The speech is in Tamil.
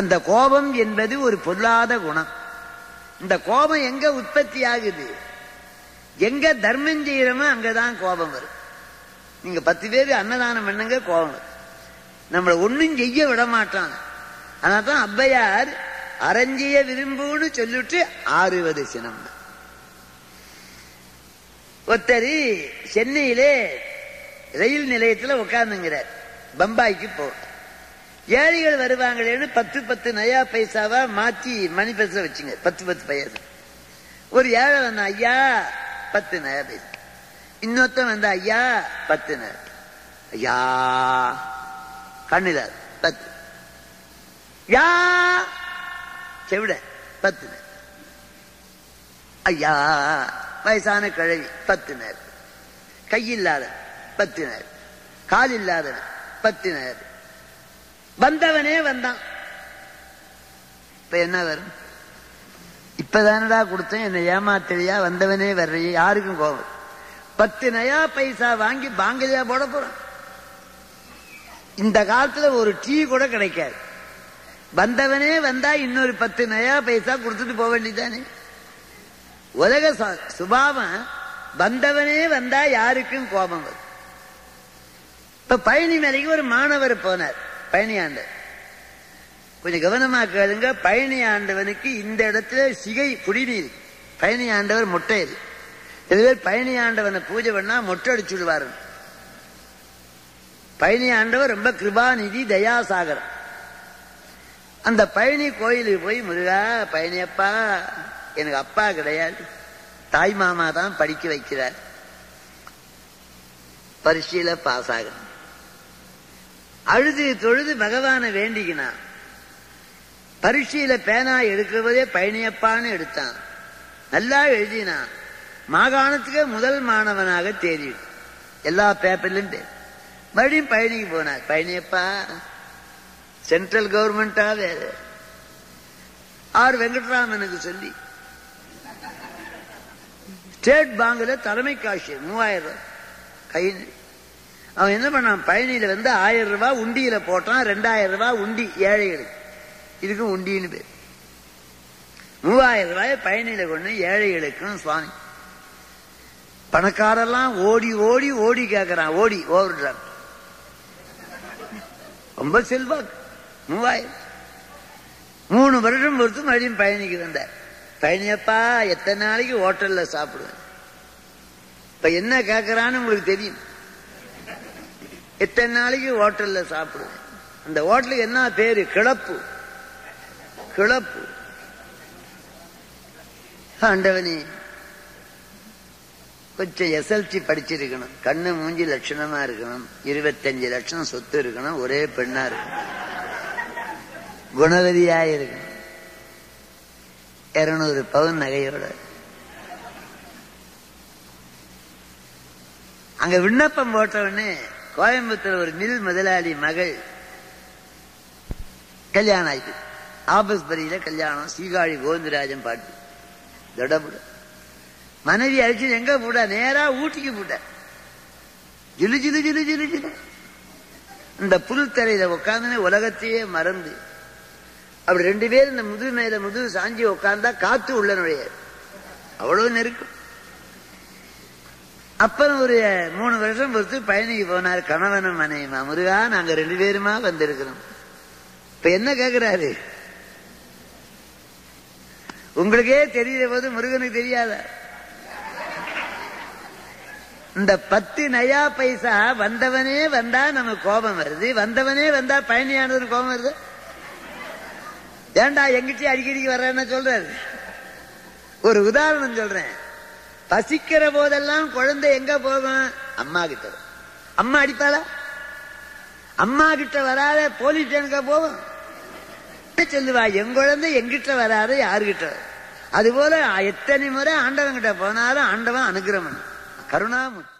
அந்த கோபம் என்பது ஒரு பொல்லாத குணம். இந்த கோபம் எங்க உற்பத்தி ஆகுது? எங்க தர்மம் செய்யறோமோ அங்கதான் கோபம் வரும். நீங்க பத்து பேர் அன்னதானம் பண்ணுங்க கோபம் வரும். நம்மளை ஒண்ணும் செய்ய விட மாட்டான் தான் அப்பையார் அரஞ்சிய விரும்புன்னு சொல்லிட்டு ஆறுவது சினம். ஒருத்தர் சென்னையிலே ரயில் நிலையத்தில் உட்கார்ந்துங்கிறார் பம்பாய்க்கு போ ஏழைகள் வருவாங்களேன்னு பத்து பத்து நயா பைசாவா மாத்தி மணி பைசா வச்சுங்க. பத்து பத்து பைசா. ஒரு ஏழை வந்த ஐயா பத்து நயா பைசா. இன்னொருத்தன் வந்த ஐயா பத்து நயா ஐயா கண்ணில பத்து. யா செவிட பத்து நேரம் ஐயா வயசான கிழவி பத்து நேரம் கையில்லாத பத்து நேரம் கால் பத்து நேரம் வந்தவனே வந்தான். இப்ப என்ன வரும்? இப்பதானடா கொடுத்தேன் என்ன ஏமாத்திரியா வந்தவனே வர்றையே. யாருக்கும் கோபம்? பத்து நயா பைசா வாங்கி பாங்கலையா போட போறான். இந்த காலத்துல ஒரு டீ கூட கிடைக்காது. வந்தவனே வந்தா இன்னொரு பத்து நயா பைசா கொடுத்துட்டு போக வேண்டியதானே உலக ச- சுபாவம் வந்தவனே வந்தா யாருக்கும் கோபம் வரும். இப்ப பழனி மேலைக்கு ஒரு மாணவர் போனார். பழனி ஆண்டவர் கொஞ்சம் கவனமா கேளுங்க. பழனி ஆண்டவனுக்கு இந்த இடத்துல சிகை குடிநீர் பழனி ஆண்டவர் மொட்டை இது பழனி ஆண்டவனை பூஜை பண்ணா மொட்டை அடிச்சுடுவாரு பழனி ஆண்டவர் ரொம்ப கிருபாநிதி தயாசாகரம் அந்த பழனி கோயிலுக்கு போய் முருகா பழனியப்பா எனக்கு அப்பா கிடையாது. தாய் மாமா தான் படிக்க வைக்கிறார். பரீட்சையில பாஸ் அழுது தொழுது பகவானை வேண்டிக்கினான் பரீட்சையில பேனா எடுக்கிறதே பழனியப்பான்னு எடுத்தான். நல்லா எழுதினான் மாகாணத்துக்கு முதல் மாணவனாக தேறி எல்லா பேப்பர்லயும் தேர் மறுபடியும் பயணிக்கு போனார். பழனியப்பா சென்ட்ரல் கவர்மெண்டா வேற. ஆர் வெங்கட்ராமனுக்கு சொல்லி. ஸ்டேட் பேங்க்ல தலைமை காசு மூவாயிரம் ரூபாய். கை அவன் என்ன பண்ணான்? பழனியில வந்து ஆயிரம் ரூபாய் உண்டியில போட்டான் ரெண்டாயிரம் ரூபாய் உண்டி ஏழைகளுக்கு இதுக்கும் உண்டின்னு பேர். மூவாயிரம் ரூபாய் பழனியில கொண்டு ஏழைகளுக்கும் சுவாமி. பணக்காரெல்லாம் ஓடி ஓடி ஓடி கேட்கறான் ஓடி ஓவர் ரொம்ப செல்வாக்கு. மூவாயிரம். மூணு வருடம் பொறுத்து மறுபடியும் பயணிக்கு வந்தார். பயணியப்பா எத்தனை நாளைக்கு ஹோட்டல்ல சாப்பிடுவேன்? இப்ப என்ன கேட்கறான்னு உங்களுக்கு தெரியும். இத்தனை நாளைக்கு ஹோட்டல்ல சாப்பிடுவேன்? அந்த ஹோட்டலுக்கு என்ன பேரு? கிளப்பு. கிளப்பு. ஆண்டவனே கொஞ்சம் எஸ்எல்சி படிச்சிருக்கணும். கண்ணு மூஞ்சி லட்சணமா இருக்கணும். இருபத்தஞ்சு லட்சம் சொத்து இருக்கணும். ஒரே பெண்ணா இருக்கணும். குணவதியா இருக்கணும். இருநூறு பவுன் நகையோட. அங்க விண்ணப்பம் போட்ட உடனே கோயம்புத்தூர் ஒரு மில் முதலாளி மகள். கல்யாணம் ஆயிட்டு. ஆபஸ் பரியில கல்யாணம் சீகாழி கோவிந்தராஜன் பாட்டு. தொடபுட. மனைவி அழிச்சு எங்க போட்டா நேரா ஊட்டிக்கு போட்ட ஜிலு ஜிலு ஜிலு ஜிலு ஜிலு. இந்த புல் தரையில உலகத்தையே மறந்து. அப்படி ரெண்டு பேரும் இந்த முதுகு மேல முதுகு சாஞ்சி உட்கார்ந்தா காத்து உள்ள நுழையாது. அவ்வளவு நெருக்கம். அப்புறம் ஒரு மூணு வருஷம் பொறுத்து பயணிக்கு போனார் கணவனும் மனைவிமா முருகா நாங்க ரெண்டு பேருமா வந்திருக்கிறோம். இப்ப என்ன கேக்குறாரு? உங்களுக்கே தெரிகிற போது முருகனுக்கு தெரியாத. இந்த பத்து நயா பைசா வந்தவனே வந்தா நமக்கு கோபம் வருது வந்தவனே வந்தா பயணியானதுன்னு கோபம் வருது. ஏன்டா எங்கிட்டே அடிக்கடிக்கு வர்றேன்னு சொல்றாரு? ஒரு உதாரணம் சொல்றேன். பசிக்கிற போதெல்லாம் குழந்தை எங்க போகும்? அம்மா கிட்ட அம்மா அடிப்பாளா? அம்மா கிட்ட வராத போலீஸ் ஸ்டேஷனுக்கு போகும்? சொல்லுவா? என் குழந்தை எங்கிட்ட வராத யாருகிட்ட அதுபோல எத்தனை முறை ஆண்டவன் கிட்ட போனாலும் ஆண்டவன் அனுகிரமன் கருணாமூர்த்தி.